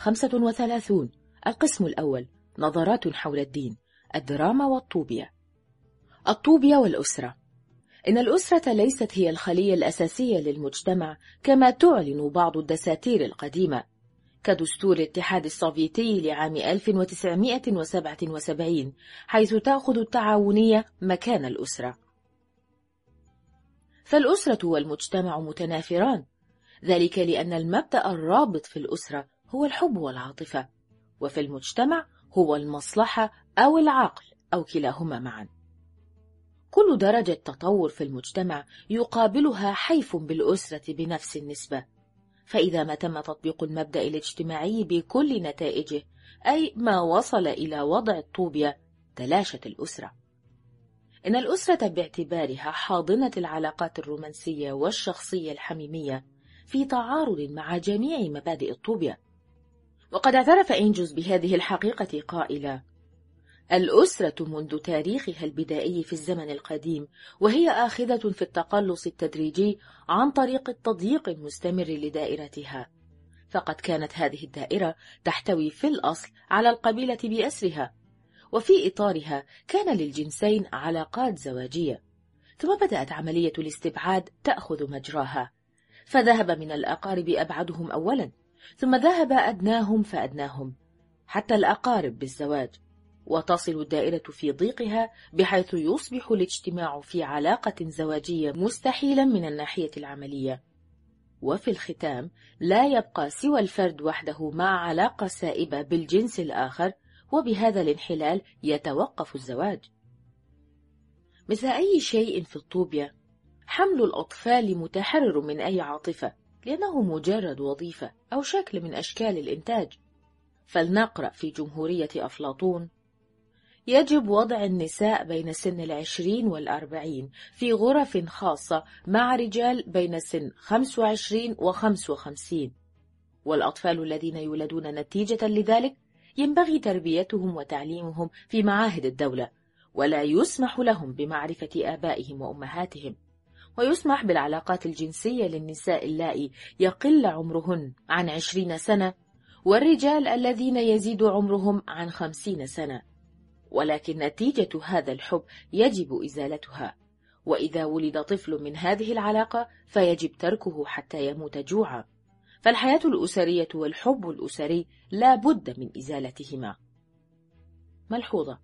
35 القسم الأول نظرات حول الدين الدراما والطوبية الطوبية والأسرة. إن الأسرة ليست هي الخلية الأساسية للمجتمع كما تعلن بعض الدساتير القديمة. كدستور الاتحاد السوفيتي لعام 1977 حيث تأخذ التعاونية مكان الأسرة. فالأسرة والمجتمع متنافران. ذلك لأن المبدأ الرابط في الأسرة هو الحب والعاطفة وفي المجتمع هو المصلحة أو العقل أو كلاهما معا. كل درجة تطور في المجتمع يقابلها حيف بالأسرة بنفس النسبة. فإذا ما تم تطبيق المبدأ الاجتماعي بكل نتائجه أي ما وصل إلى وضع الطوبية تلاشت الأسرة. إن الأسرة باعتبارها حاضنة العلاقات الرومانسية والشخصية الحميمية في تعارض مع جميع مبادئ الطوبية. وقد اعترف إنجوز بهذه الحقيقة قائلا الأسرة منذ تاريخها البدائي في الزمن القديم وهي آخذة في التقلص التدريجي عن طريق التضييق المستمر لدائرتها. فقد كانت هذه الدائرة تحتوي في الأصل على القبيلة بأسرها وفي إطارها كان للجنسين علاقات زواجية. ثم بدأت عملية الاستبعاد تأخذ مجراها فذهب من الأقارب أبعدهم أولا. ثم ذهب أدناهم فأدناهم حتى الأقارب بالزواج وتصل الدائرة في ضيقها بحيث يصبح الاجتماع في علاقة زواجية مستحيلا من الناحية العملية. وفي الختام لا يبقى سوى الفرد وحده مع علاقة سائبة بالجنس الآخر وبهذا الانحلال يتوقف الزواج. مثل أي شيء في الطوبية حمل الأطفال متحرر من أي عاطفة. لأنه مجرد وظيفة أو شكل من أشكال الإنتاج. فلنقرأ في جمهورية أفلاطون. يجب وضع النساء بين سن العشرين والأربعين في غرف خاصة مع رجال بين سن 25 و 55 والأطفال الذين يولدون نتيجة لذلك ينبغي تربيتهم وتعليمهم في معاهد الدولة ولا يسمح لهم بمعرفة آبائهم وأمهاتهم. ويسمح بالعلاقات الجنسية للنساء اللائي يقل عمرهن عن عشرين سنة والرجال الذين يزيد عمرهم عن خمسين سنة. ولكن نتيجة هذا الحب يجب إزالتها. وإذا ولد طفل من هذه العلاقة فيجب تركه حتى يموت جوعا. فالحياة الأسرية والحب الأسري لا بد من إزالتهما. ملحوظة.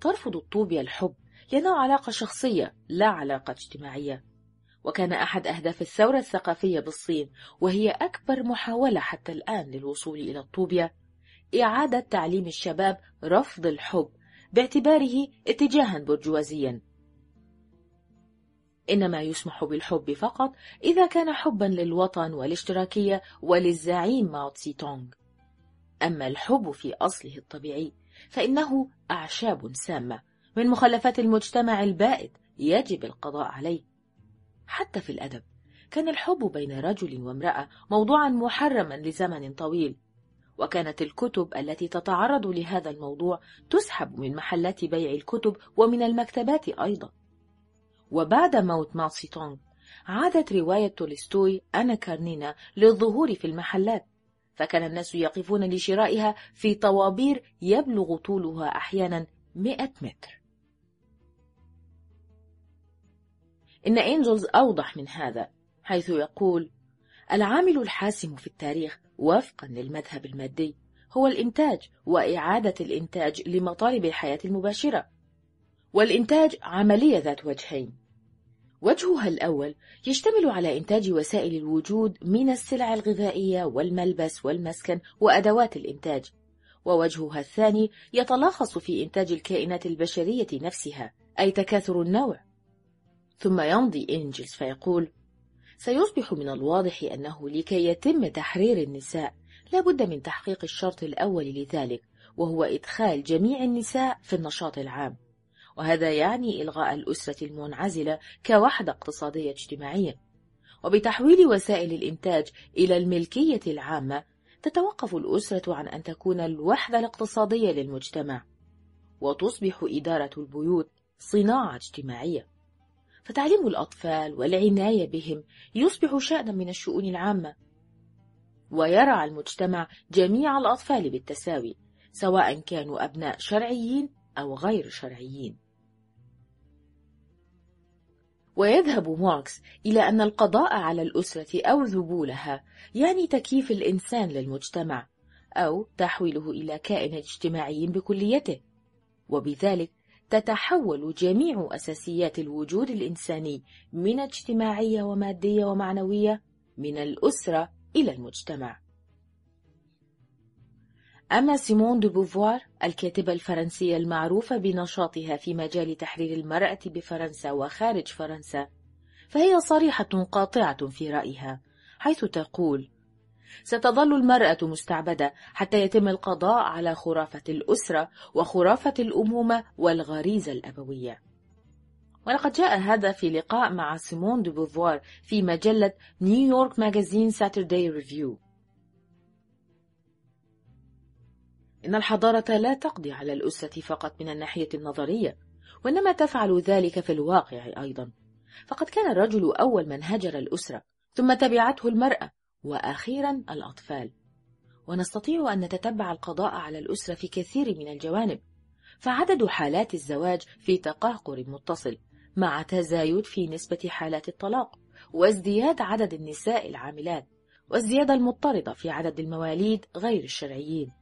ترفض الطوبية الحب لأنه علاقة شخصية لا علاقة اجتماعية. وكان أحد أهداف الثورة الثقافية بالصين وهي أكبر محاولة حتى الآن للوصول إلى الطوبية إعادة تعليم الشباب رفض الحب باعتباره اتجاها برجوازيا. إنما يسمح بالحب فقط إذا كان حبا للوطن والاشتراكية وللزعيم ماو تسي تونغ أما الحب في أصله الطبيعي فإنه أعشاب سامة من مخلفات المجتمع البائد يجب القضاء عليه. حتى في الأدب كان الحب بين رجل وامرأة موضوعا محرما لزمن طويل وكانت الكتب التي تتعرض لهذا الموضوع تسحب من محلات بيع الكتب ومن المكتبات أيضا. وبعد موت ماو تونغ عادت رواية تولستوي أنا كارنينا للظهور في المحلات فكان الناس يقفون لشرائها في طوابير يبلغ طولها أحيانا مئة متر. إن إنجلز أوضح من هذا حيث يقول العامل الحاسم في التاريخ وفقا للمذهب المادي هو الإنتاج وإعادة الإنتاج لمطالب الحياة المباشرة والإنتاج عملية ذات وجهين. وجهها الأول يشتمل على إنتاج وسائل الوجود من السلع الغذائية والملبس والمسكن وأدوات الإنتاج ووجهها الثاني يتلخص في إنتاج الكائنات البشرية نفسها أي تكاثر النوع. ثم يمضي إنجلز فيقول سيصبح من الواضح أنه لكي يتم تحرير النساء لا بد من تحقيق الشرط الأول لذلك وهو إدخال جميع النساء في النشاط العام. وهذا يعني إلغاء الأسرة المنعزلة كوحدة اقتصادية اجتماعية. وبتحويل وسائل الإنتاج إلى الملكية العامة تتوقف الأسرة عن أن تكون الوحدة الاقتصادية للمجتمع. وتصبح إدارة البيوت صناعة اجتماعية. فتعليم الأطفال والعناية بهم يصبح شأنا من الشؤون العامة. ويرعى المجتمع جميع الأطفال بالتساوي سواء كانوا أبناء شرعيين أو غير شرعيين. ويذهب ماركس إلى أن القضاء على الأسرة أو ذبولها يعني تكييف الإنسان للمجتمع أو تحويله إلى كائن اجتماعي بكليته. وبذلك تتحول جميع أساسيات الوجود الإنساني من اجتماعية ومادية ومعنوية من الأسرة إلى المجتمع. أما سيمون دو بوفوار الكاتبة الفرنسية المعروفة بنشاطها في مجال تحرير المرأة بفرنسا وخارج فرنسا فهي صريحة قاطعة في رأيها حيث تقول ستظل المرأة مستعبدة حتى يتم القضاء على خرافة الأسرة وخرافة الأمومة والغريزة الأبوية. ولقد جاء هذا في لقاء مع سيمون دو بوفوار في مجلة نيويورك ماجازين ساتردي ريفيو. إن الحضارة لا تقضي على الأسرة فقط من الناحية النظرية وإنما تفعل ذلك في الواقع أيضا. فقد كان الرجل أول من هجر الأسرة ثم تبعته المرأة وأخيرا الأطفال. ونستطيع أن نتتبع القضاء على الأسرة في كثير من الجوانب. فعدد حالات الزواج في تقهقر متصل مع تزايد في نسبة حالات الطلاق وازدياد عدد النساء العاملات والزيادة المضطردة في عدد المواليد غير الشرعيين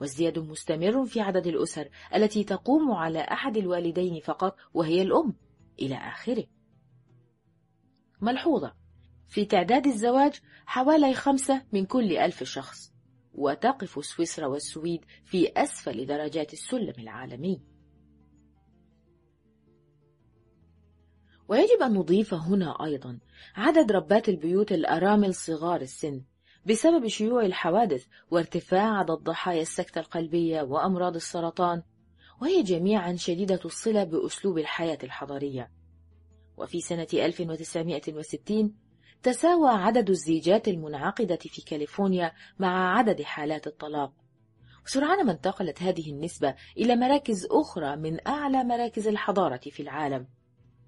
وازدياد مستمر في عدد الأسر التي تقوم على أحد الوالدين فقط وهي الأم إلى آخره. ملحوظة. في تعداد الزواج حوالي خمسة من كل ألف شخص وتقف سويسرا والسويد في أسفل درجات السلم العالمي. ويجب أن نضيف هنا أيضا عدد ربات البيوت الأرامل صغار السن بسبب شيوع الحوادث وارتفاع عدد ضحايا السكتة القلبية وأمراض السرطان وهي جميعا شديدة الصلة بأسلوب الحياة الحضرية وفي سنة 1960 تساوى عدد الزيجات المنعقدة في كاليفورنيا مع عدد حالات الطلاق. وسرعان ما انتقلت هذه النسبة إلى مراكز أخرى من أعلى مراكز الحضارة في العالم.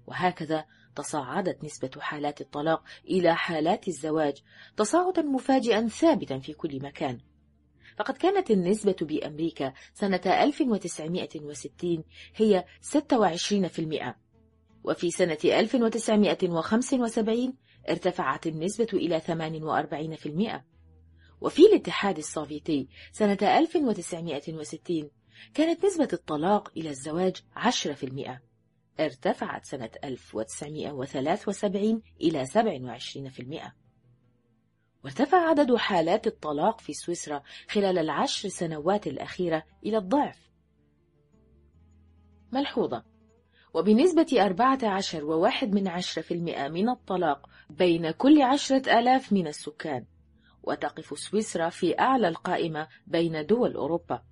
وهكذا تصاعدت نسبة حالات الطلاق إلى حالات الزواج تصاعدا مفاجئا ثابتا في كل مكان. فقد كانت النسبة بأمريكا سنة 1960 هي 26% وفي سنة 1975 ارتفعت النسبة إلى 48% وفي الاتحاد السوفيتي سنة 1960 كانت نسبة الطلاق إلى الزواج 10% ارتفعت سنة 1973 إلى 27% وارتفع عدد حالات الطلاق في سويسرا خلال العشر سنوات الأخيرة إلى الضعف. ملحوظة. وبنسبة 14 وواحد من عشرة في المئة من الطلاق بين كل عشرة آلاف من السكان وتقف سويسرا في أعلى القائمة بين دول أوروبا.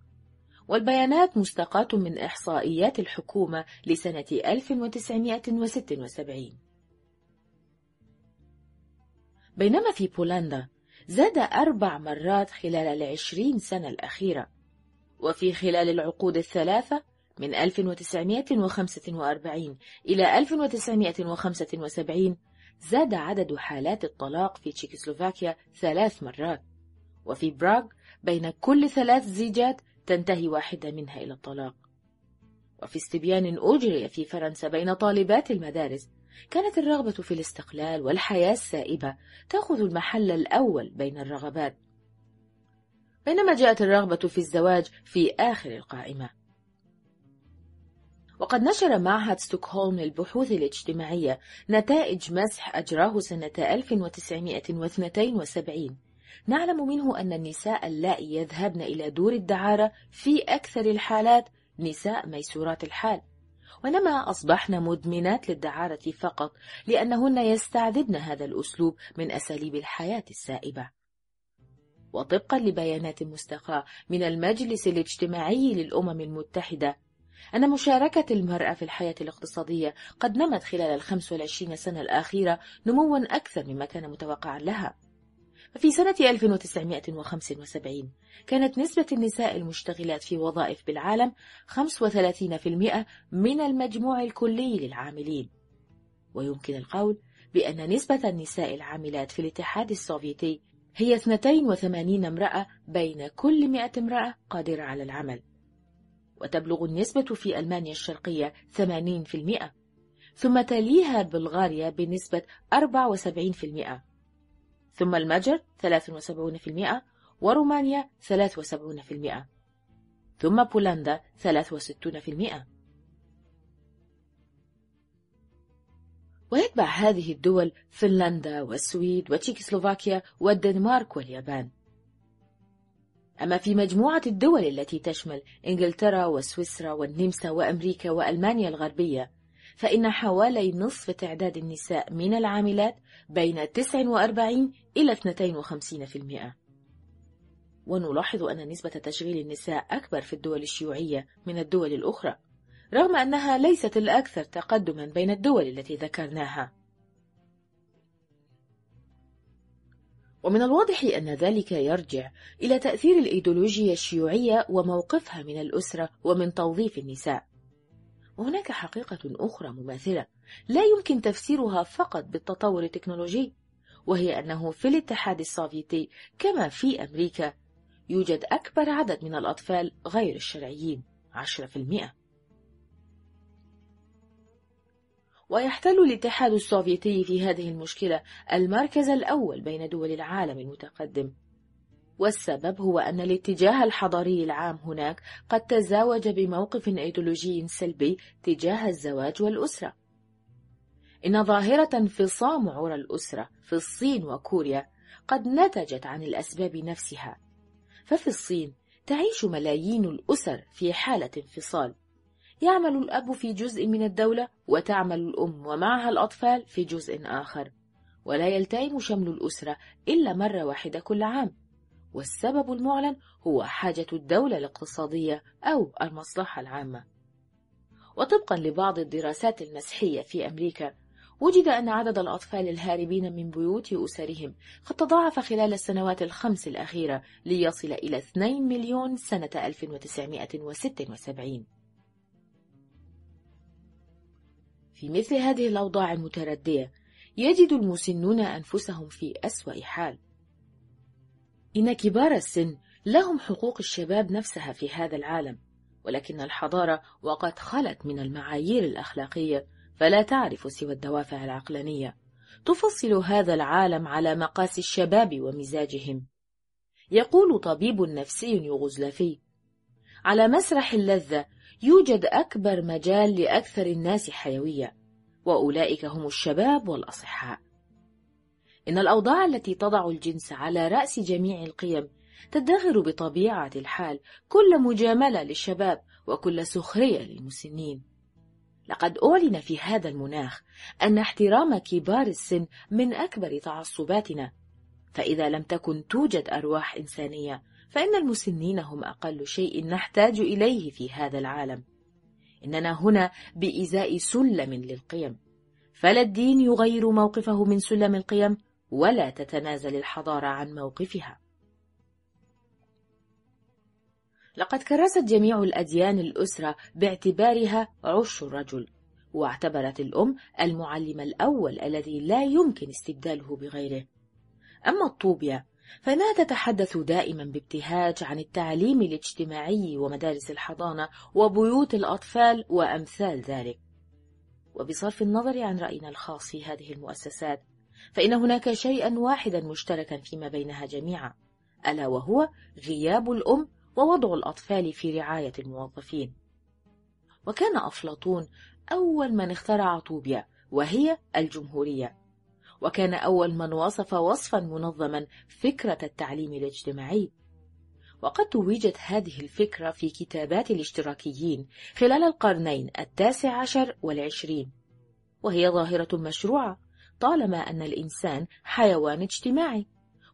والبيانات مستقاة من إحصائيات الحكومة لسنة 1976 بينما في بولندا زاد أربع مرات خلال العشرين سنة الأخيرة وفي خلال العقود الثلاثة من 1945 إلى 1975 زاد عدد حالات الطلاق في تشيكوسلوفاكيا ثلاث مرات. وفي براغ بين كل ثلاث زيجات تنتهي واحدة منها إلى الطلاق. وفي استبيان أجري في فرنسا بين طالبات المدارس كانت الرغبة في الاستقلال والحياة السائبة تأخذ المحل الأول بين الرغبات. بينما جاءت الرغبة في الزواج في آخر القائمة. وقد نشر معهد ستوكهولم للبحوث الاجتماعية نتائج مسح أجراه سنة 1972 نعلم منه أن النساء اللائي يذهبن إلى دور الدعارة في أكثر الحالات نساء ميسورات الحال. وإنما أصبحن مدمنات للدعارة فقط لأنهن يستعذبن هذا الأسلوب من أساليب الحياة السائبة. وطبقا لبيانات مستقاة من المجلس الاجتماعي للأمم المتحدة أن مشاركة المرأة في الحياة الاقتصادية قد نمت خلال الخمس والعشرين سنة الأخيرة نموا أكثر مما كان متوقعا لها. ففي سنة 1975 كانت نسبة النساء المشتغلات في وظائف بالعالم 35% من المجموع الكلي للعاملين. ويمكن القول بأن نسبة النساء العاملات في الاتحاد السوفيتي هي 82 امرأة بين كل 100 امرأة قادرة على العمل. وتبلغ النسبة في ألمانيا الشرقية 80% ثم تليها بلغاريا بنسبة 74% ثم المجر 73% ورومانيا 73% ثم بولندا 63% ويتبع هذه الدول فنلندا والسويد وتشيكوسلوفاكيا والدنمارك واليابان. أما في مجموعة الدول التي تشمل إنجلترا وسويسرا والنمسا وأمريكا وألمانيا الغربية فإن حوالي نصف تعداد النساء من العاملات بين 49 إلى 52% ونلاحظ أن نسبة تشغيل النساء أكبر في الدول الشيوعية من الدول الأخرى رغم أنها ليست الأكثر تقدما بين الدول التي ذكرناها. ومن الواضح أن ذلك يرجع إلى تأثير الإيديولوجيا الشيوعية وموقفها من الأسرة ومن توظيف النساء. وهناك حقيقة أخرى مماثلة لا يمكن تفسيرها فقط بالتطور التكنولوجي وهي أنه في الاتحاد السوفيتي كما في أمريكا يوجد أكبر عدد من الأطفال غير الشرعيين 10% ويحتل الاتحاد السوفيتي في هذه المشكلة المركز الأول بين دول العالم المتقدم. والسبب هو أن الاتجاه الحضاري العام هناك قد تزاوج بموقف أيديولوجي سلبي تجاه الزواج والأسرة. إن ظاهرة انفصام عرى الأسرة في الصين وكوريا قد نتجت عن الأسباب نفسها. ففي الصين تعيش ملايين الأسر في حالة انفصال. يعمل الأب في جزء من الدولة وتعمل الأم ومعها الأطفال في جزء آخر. ولا يلتئم شمل الأسرة إلا مرة واحدة كل عام. والسبب المعلن هو حاجة الدولة الاقتصادية أو المصلحة العامة. وطبقا لبعض الدراسات المسحية في أمريكا وجد أن عدد الأطفال الهاربين من بيوت أسرهم قد تضاعف خلال السنوات الخمس الأخيرة ليصل إلى 2 مليون سنة 1976 في مثل هذه الأوضاع المتردية يجد المسنون أنفسهم في أسوأ حال. إن كبار السن لهم حقوق الشباب نفسها في هذا العالم ولكن الحضارة وقد خلت من المعايير الأخلاقية فلا تعرف سوى الدوافع العقلانية. تفصل هذا العالم على مقاس الشباب ومزاجهم. يقول طبيب نفسي يوغوسلافي على مسرح اللذة يوجد أكبر مجال لأكثر الناس حيوية وأولئك هم الشباب والأصحاء. إن الأوضاع التي تضع الجنس على رأس جميع القيم تدخر بطبيعة الحال كل مجاملة للشباب وكل سخرية للمسنين. لقد أعلن في هذا المناخ أن احترام كبار السن من أكبر تعصباتنا فإذا لم تكن توجد أرواح إنسانية فإن المسنين هم أقل شيء نحتاج إليه في هذا العالم. إننا هنا بإزاء سلم للقيم. فلا الدين يغير موقفه من سلم القيم ولا تتنازل الحضارة عن موقفها. لقد كرست جميع الأديان الأسرة باعتبارها عش الرجل واعتبرت الأم المعلم الأول الذي لا يمكن استبداله بغيره. أما الطوبيا فإنها تتحدث دائما بابتهاج عن التعليم الاجتماعي ومدارس الحضانة وبيوت الأطفال وأمثال ذلك. وبصرف النظر عن رأينا الخاص في هذه المؤسسات فإن هناك شيئا واحدا مشتركا فيما بينها جميعا ألا وهو غياب الأم ووضع الأطفال في رعاية الموظفين. وكان أفلاطون أول من اخترع طوبيا وهي الجمهورية. وكان أول من وصف وصفا منظما فكرة التعليم الاجتماعي. وقد توجت هذه الفكرة في كتابات الاشتراكيين خلال القرنين التاسع عشر والعشرين. وهي ظاهرة مشروعة طالما أن الإنسان حيوان اجتماعي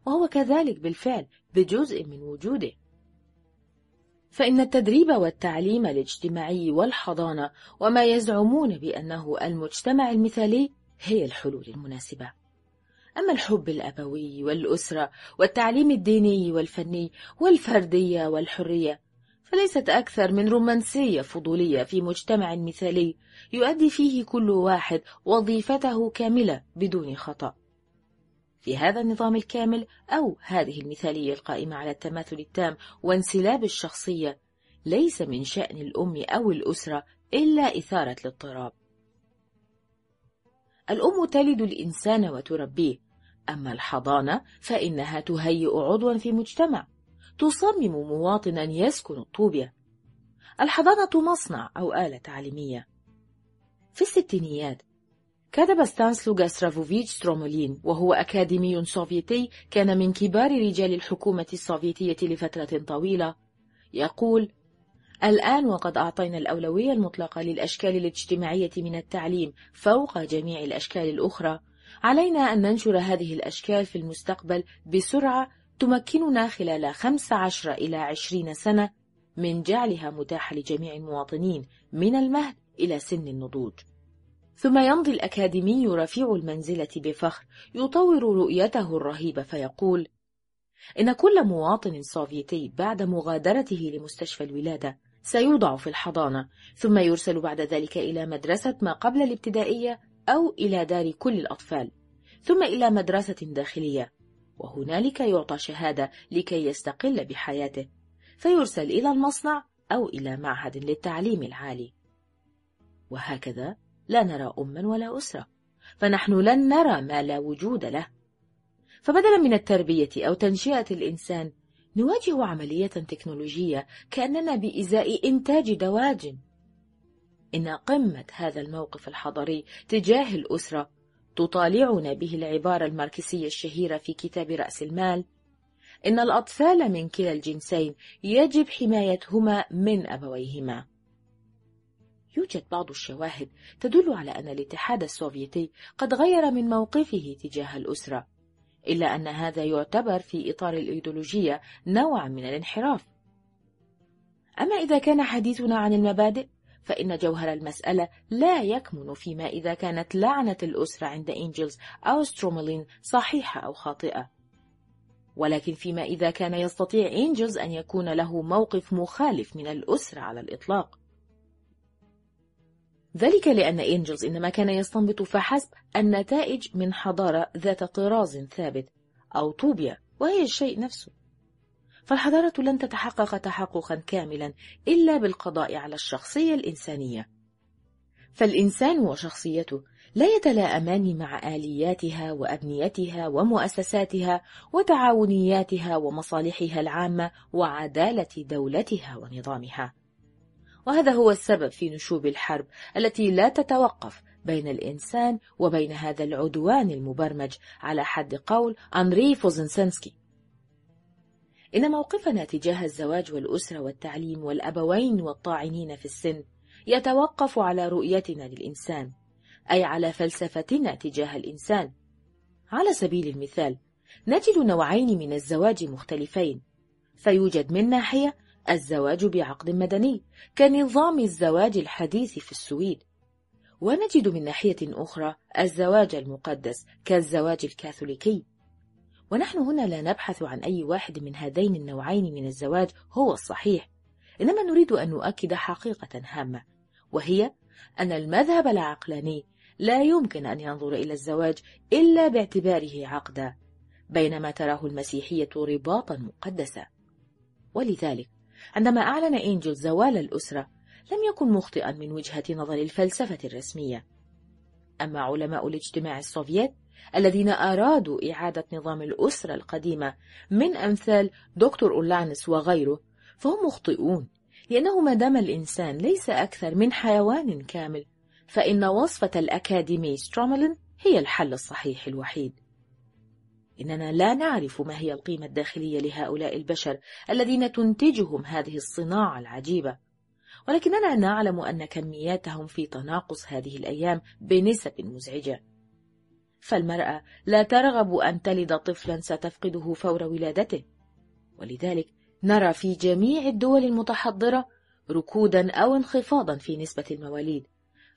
وهو كذلك بالفعل بجزء من وجوده. فإن التدريب والتعليم الاجتماعي والحضانة وما يزعمون بأنه المجتمع المثالي هي الحلول المناسبة. أما الحب الأبوي والأسرة والتعليم الديني والفني والفردية والحرية فليست أكثر من رومانسية فضولية في مجتمع مثالي يؤدي فيه كل واحد وظيفته كاملة بدون خطأ. في هذا النظام الكامل أو هذه المثالية القائمة على التماثل التام وانسلاب الشخصية ليس من شأن الأم أو الأسرة إلا إثارة الاضطراب. الأم تلد الإنسان وتربيه. أما الحضانة فإنها تهيئ عضوا في مجتمع تصمم مواطنا يسكن اليوتوبيا. الحضانة مصنع أو آلة تعليمية. في الستينيات كتب ستانيسلاف غوستافوفيتش ستروملين وهو أكاديمي سوفيتي كان من كبار رجال الحكومة السوفيتية لفترة طويلة. يقول الآن وقد أعطينا الأولوية المطلقة للأشكال الاجتماعية من التعليم فوق جميع الأشكال الأخرى. علينا أن ننشر هذه الأشكال في المستقبل بسرعة تمكننا خلال 15 إلى 20 سنة من جعلها متاحة لجميع المواطنين من المهد إلى سن النضوج. ثم يمضي الأكاديمي رفيع المنزلة بفخر يطور رؤيته الرهيبة فيقول إن كل مواطن سوفيتي بعد مغادرته لمستشفى الولادة سيوضع في الحضانة ثم يرسل بعد ذلك إلى مدرسة ما قبل الابتدائية أو إلى دار كل الأطفال ثم إلى مدرسة داخلية وهنالك يعطى شهادة لكي يستقل بحياته فيرسل إلى المصنع أو إلى معهد للتعليم العالي. وهكذا لا نرى أما ولا أسرة فنحن لن نرى ما لا وجود له. فبدلا من التربية أو تنشئة الإنسان نواجه عملية تكنولوجية كأننا بإزاء إنتاج دواجن. إن قمة هذا الموقف الحضري تجاه الأسرة تطالعنا به العبارة الماركسية الشهيرة في كتاب رأس المال إن الأطفال من كلا الجنسين يجب حمايتهما من أبويهما. يوجد بعض الشواهد تدل على أن الاتحاد السوفيتي قد غير من موقفه تجاه الأسرة. إلا أن هذا يعتبر في إطار الإيديولوجية نوعا من الانحراف. أما إذا كان حديثنا عن المبادئ فإن جوهر المسألة لا يكمن فيما إذا كانت لعنة الأسرة عند إنجلز أو ستروملين صحيحة أو خاطئة. ولكن فيما إذا كان يستطيع إنجلز أن يكون له موقف مخالف من الأسرة على الإطلاق. ذلك لأن إنجلز إنما كان يستنبط فحسب النتائج من حضارة ذات طراز ثابت أو طوبيا وهي الشيء نفسه. فالحضارة لن تتحقق تحققا كاملا إلا بالقضاء على الشخصية الإنسانية. فالإنسان وشخصيته لا يتلاءمان مع آلياتها وأبنيتها ومؤسساتها وتعاونياتها ومصالحها العامة وعدالة دولتها ونظامها. وهذا هو السبب في نشوب الحرب التي لا تتوقف بين الإنسان وبين هذا العدوان المبرمج. على حد قول أنري فوزنسنسكي. إن موقفنا تجاه الزواج والأسرة والتعليم والأبوين والطاعنين في السن يتوقف على رؤيتنا للإنسان أي على فلسفتنا تجاه الإنسان. على سبيل المثال نجد نوعين من الزواج مختلفين فيوجد من ناحية الزواج بعقد مدني كنظام الزواج الحديث في السويد. ونجد من ناحية أخرى الزواج المقدس كالزواج الكاثوليكي. ونحن هنا لا نبحث عن أي واحد من هذين النوعين من الزواج هو الصحيح. إنما نريد أن نؤكد حقيقة هامة وهي أن المذهب العقلاني لا يمكن أن ينظر إلى الزواج إلا باعتباره عقدا بينما تراه المسيحية رباطا مقدسا ولذلك عندما أعلن إنجلز زوال الأسرة لم يكن مخطئا من وجهة نظر الفلسفة الرسمية. أما علماء الاجتماع السوفيت الذين أرادوا إعادة نظام الأسرة القديمة من أمثال دكتور أولانس وغيره فهم مخطئون لأنه ما دام الإنسان ليس أكثر من حيوان كامل فإن وصفة الأكاديمي ستروملين هي الحل الصحيح الوحيد. إننا لا نعرف ما هي القيمة الداخلية لهؤلاء البشر الذين تنتجهم هذه الصناعة العجيبة. ولكننا نعلم أن كمياتهم في تناقص هذه الأيام بنسب مزعجة. فالمرأة لا ترغب أن تلد طفلا ستفقده فور ولادته. ولذلك نرى في جميع الدول المتحضرة ركودا أو انخفاضا في نسبة المواليد.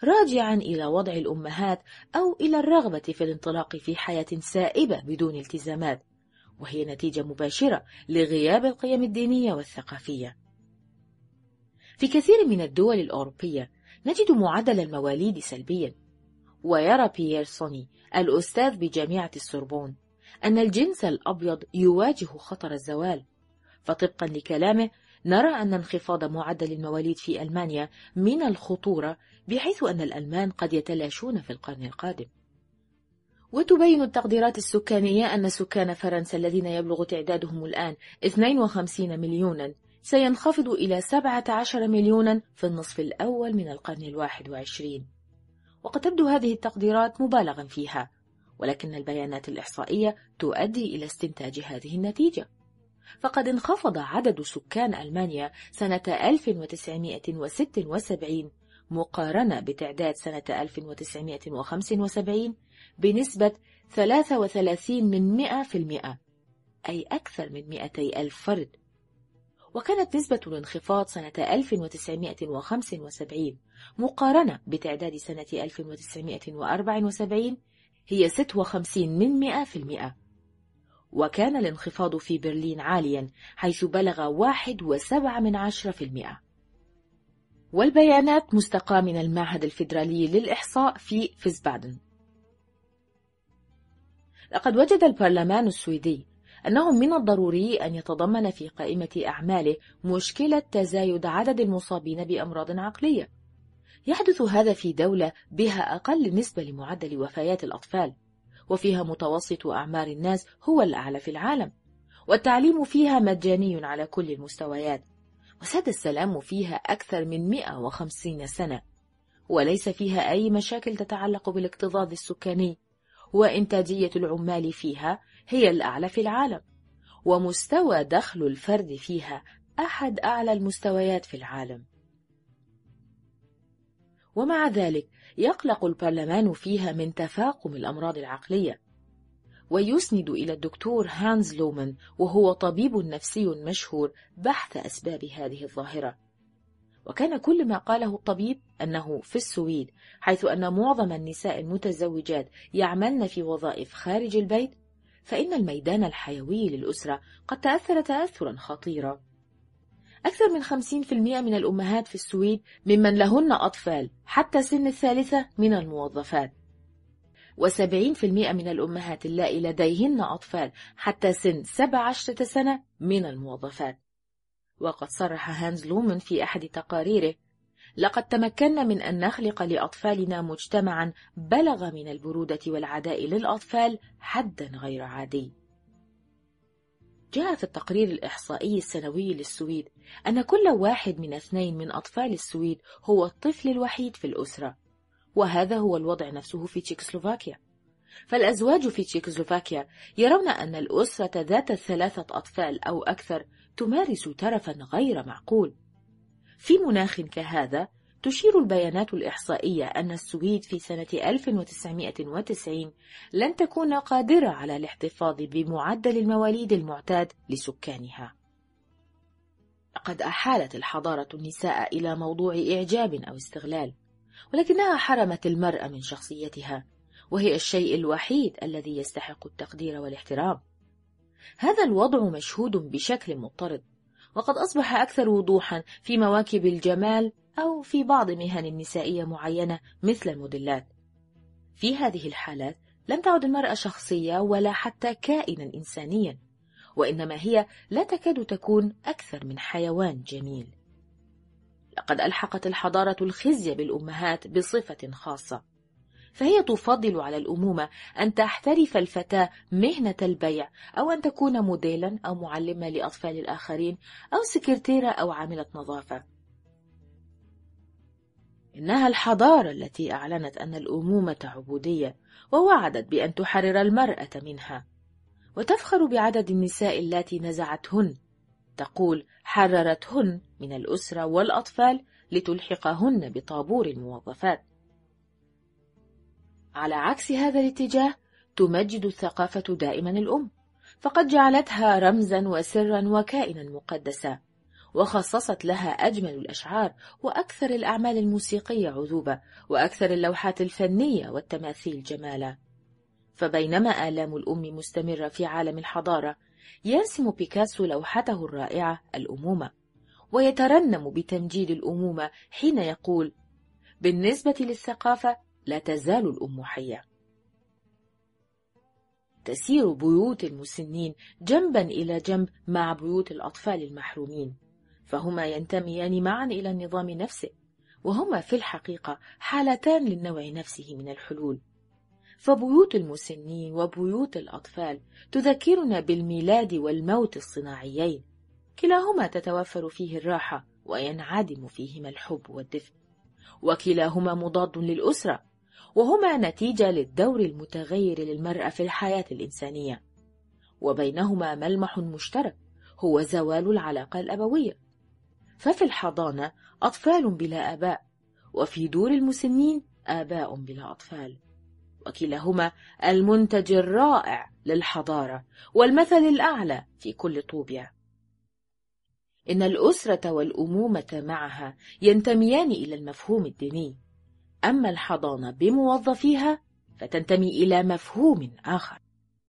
راجعا إلى وضع الأمهات أو إلى الرغبة في الانطلاق في حياة سائبة بدون التزامات وهي نتيجة مباشرة لغياب القيم الدينية والثقافية. في كثير من الدول الأوروبية نجد معدل المواليد سلبيا ويرى بيير سوني الأستاذ بجامعة السوربون أن الجنس الأبيض يواجه خطر الزوال فطبقا لكلامه نرى أن انخفاض معدل المواليد في ألمانيا من الخطورة بحيث أن الألمان قد يتلاشون في القرن القادم. وتبين التقديرات السكانية أن سكان فرنسا الذين يبلغ تعدادهم الآن 52 مليونا سينخفض إلى 17 مليونا في النصف الأول من القرن الواحد وعشرين. وقد تبدو هذه التقديرات مبالغا فيها ولكن البيانات الإحصائية تؤدي إلى استنتاج هذه النتيجة. فقد انخفض عدد سكان ألمانيا سنة 1976 مقارنة بتعداد سنة 1975 بنسبة 33 من 100 في المئة أي أكثر من 200 ألف فرد. وكانت نسبة الانخفاض سنة 1975 مقارنة بتعداد سنة 1974 هي 56 من 100 في المئة. وكان الانخفاض في برلين عاليا حيث بلغ واحد وسبعة من عشرة في المئة. والبيانات مستقاة من المعهد الفيدرالي للإحصاء في فيسبادن لقد وجد البرلمان السويدي أنه من الضروري أن يتضمن في قائمة أعماله مشكلة تزايد عدد المصابين بأمراض عقلية. يحدث هذا في دولة بها أقل نسبة لمعدل وفيات الأطفال. وفيها متوسط أعمار الناس هو الأعلى في العالم والتعليم فيها مجاني على كل المستويات وساد السلام فيها أكثر من 150 سنة وليس فيها أي مشاكل تتعلق بالاكتظاظ السكاني وإنتاجية العمال فيها هي الأعلى في العالم ومستوى دخل الفرد فيها أحد أعلى المستويات في العالم. ومع ذلك يقلق البرلمان فيها من تفاقم الأمراض العقلية. ويسند إلى الدكتور هانز لومان وهو طبيب نفسي مشهور بحث أسباب هذه الظاهرة. وكان كل ما قاله الطبيب أنه في السويد حيث أن معظم النساء المتزوجات يعملن في وظائف خارج البيت فإن الميدان الحيوي للأسرة قد تأثر تأثرا خطيرا. أكثر من 50% من الأمهات في السويد ممن لهن أطفال حتى سن الثالثة من الموظفات. و70% من الأمهات اللائي لديهن أطفال حتى سن 17 سنة من الموظفات. وقد صرح هانز لومن في أحد تقاريره لقد تمكنا من أن نخلق لأطفالنا مجتمعا بلغ من البرودة والعداء للأطفال حدا غير عادي. جاء في التقرير الإحصائي السنوي للسويد أن كل واحد من اثنين من أطفال السويد هو الطفل الوحيد في الأسرة وهذا هو الوضع نفسه في تشيكوسلوفاكيا فالأزواج في تشيكوسلوفاكيا يرون أن الأسرة ذات ثلاثة أطفال أو أكثر تمارس ترفا غير معقول. في مناخ كهذا تشير البيانات الإحصائية أن السويد في سنة 1990 لن تكون قادرة على الاحتفاظ بمعدل المواليد المعتاد لسكانها. لقد أحالت الحضارة النساء إلى موضوع إعجاب أو استغلال، ولكنها حرمت المرأة من شخصيتها، وهي الشيء الوحيد الذي يستحق التقدير والاحترام. هذا الوضع مشهود بشكل مضطرد، وقد أصبح أكثر وضوحا في مواكب الجمال أو في بعض مهن نسائية معينة مثل الموديلات. في هذه الحالات لم تعد المرأة شخصية ولا حتى كائنا إنسانيا، وإنما هي لا تكاد تكون أكثر من حيوان جميل. لقد ألحقت الحضارة الخزي بالأمهات بصفة خاصة، فهي تفضل على الأمومة أن تحترف الفتاة مهنة البيع أو أن تكون موديلا أو معلمة لأطفال الآخرين أو سكرتيرة أو عاملة نظافة. إنها الحضارة التي أعلنت أن الأمومة عبودية ووعدت بأن تحرر المرأة منها. وتفخر بعدد النساء اللاتي نزعتهن. تقول حررتهن من الأسرة والأطفال لتلحقهن بطابور الموظفات. على عكس هذا الاتجاه تمجد الثقافة دائما الأم فقد جعلتها رمزا وسرا وكائنا مقدسا. وخصصت لها أجمل الأشعار وأكثر الأعمال الموسيقية عذوبة وأكثر اللوحات الفنية والتماثيل جمالا. فبينما آلام الأم مستمرة في عالم الحضارة يرسم بيكاسو لوحته الرائعة الأمومة ويترنم بتمجيد الأمومة حين يقول بالنسبة للثقافة لا تزال الأم حية تسير بيوت المسنين جنبا إلى جنب مع بيوت الأطفال المحرومين. فهما ينتميان معا إلى النظام نفسه وهما في الحقيقة حالتان للنوع نفسه من الحلول. فبيوت المسنين وبيوت الأطفال تذكرنا بالميلاد والموت الصناعيين. كلاهما تتوفر فيه الراحة وينعدم فيهما الحب والدفء. وكلاهما مضاد للأسرة وهما نتيجة للدور المتغير للمرأة في الحياة الإنسانية. وبينهما ملمح مشترك هو زوال العلاقة الأبوية. ففي الحضانة أطفال بلا آباء وفي دور المسنين آباء بلا أطفال. وكلاهما المنتج الرائع للحضارة والمثل الأعلى في كل طوبيا. إن الأسرة والأمومة معها ينتميان إلى المفهوم الديني. أما الحضانة بموظفيها فتنتمي إلى مفهوم آخر.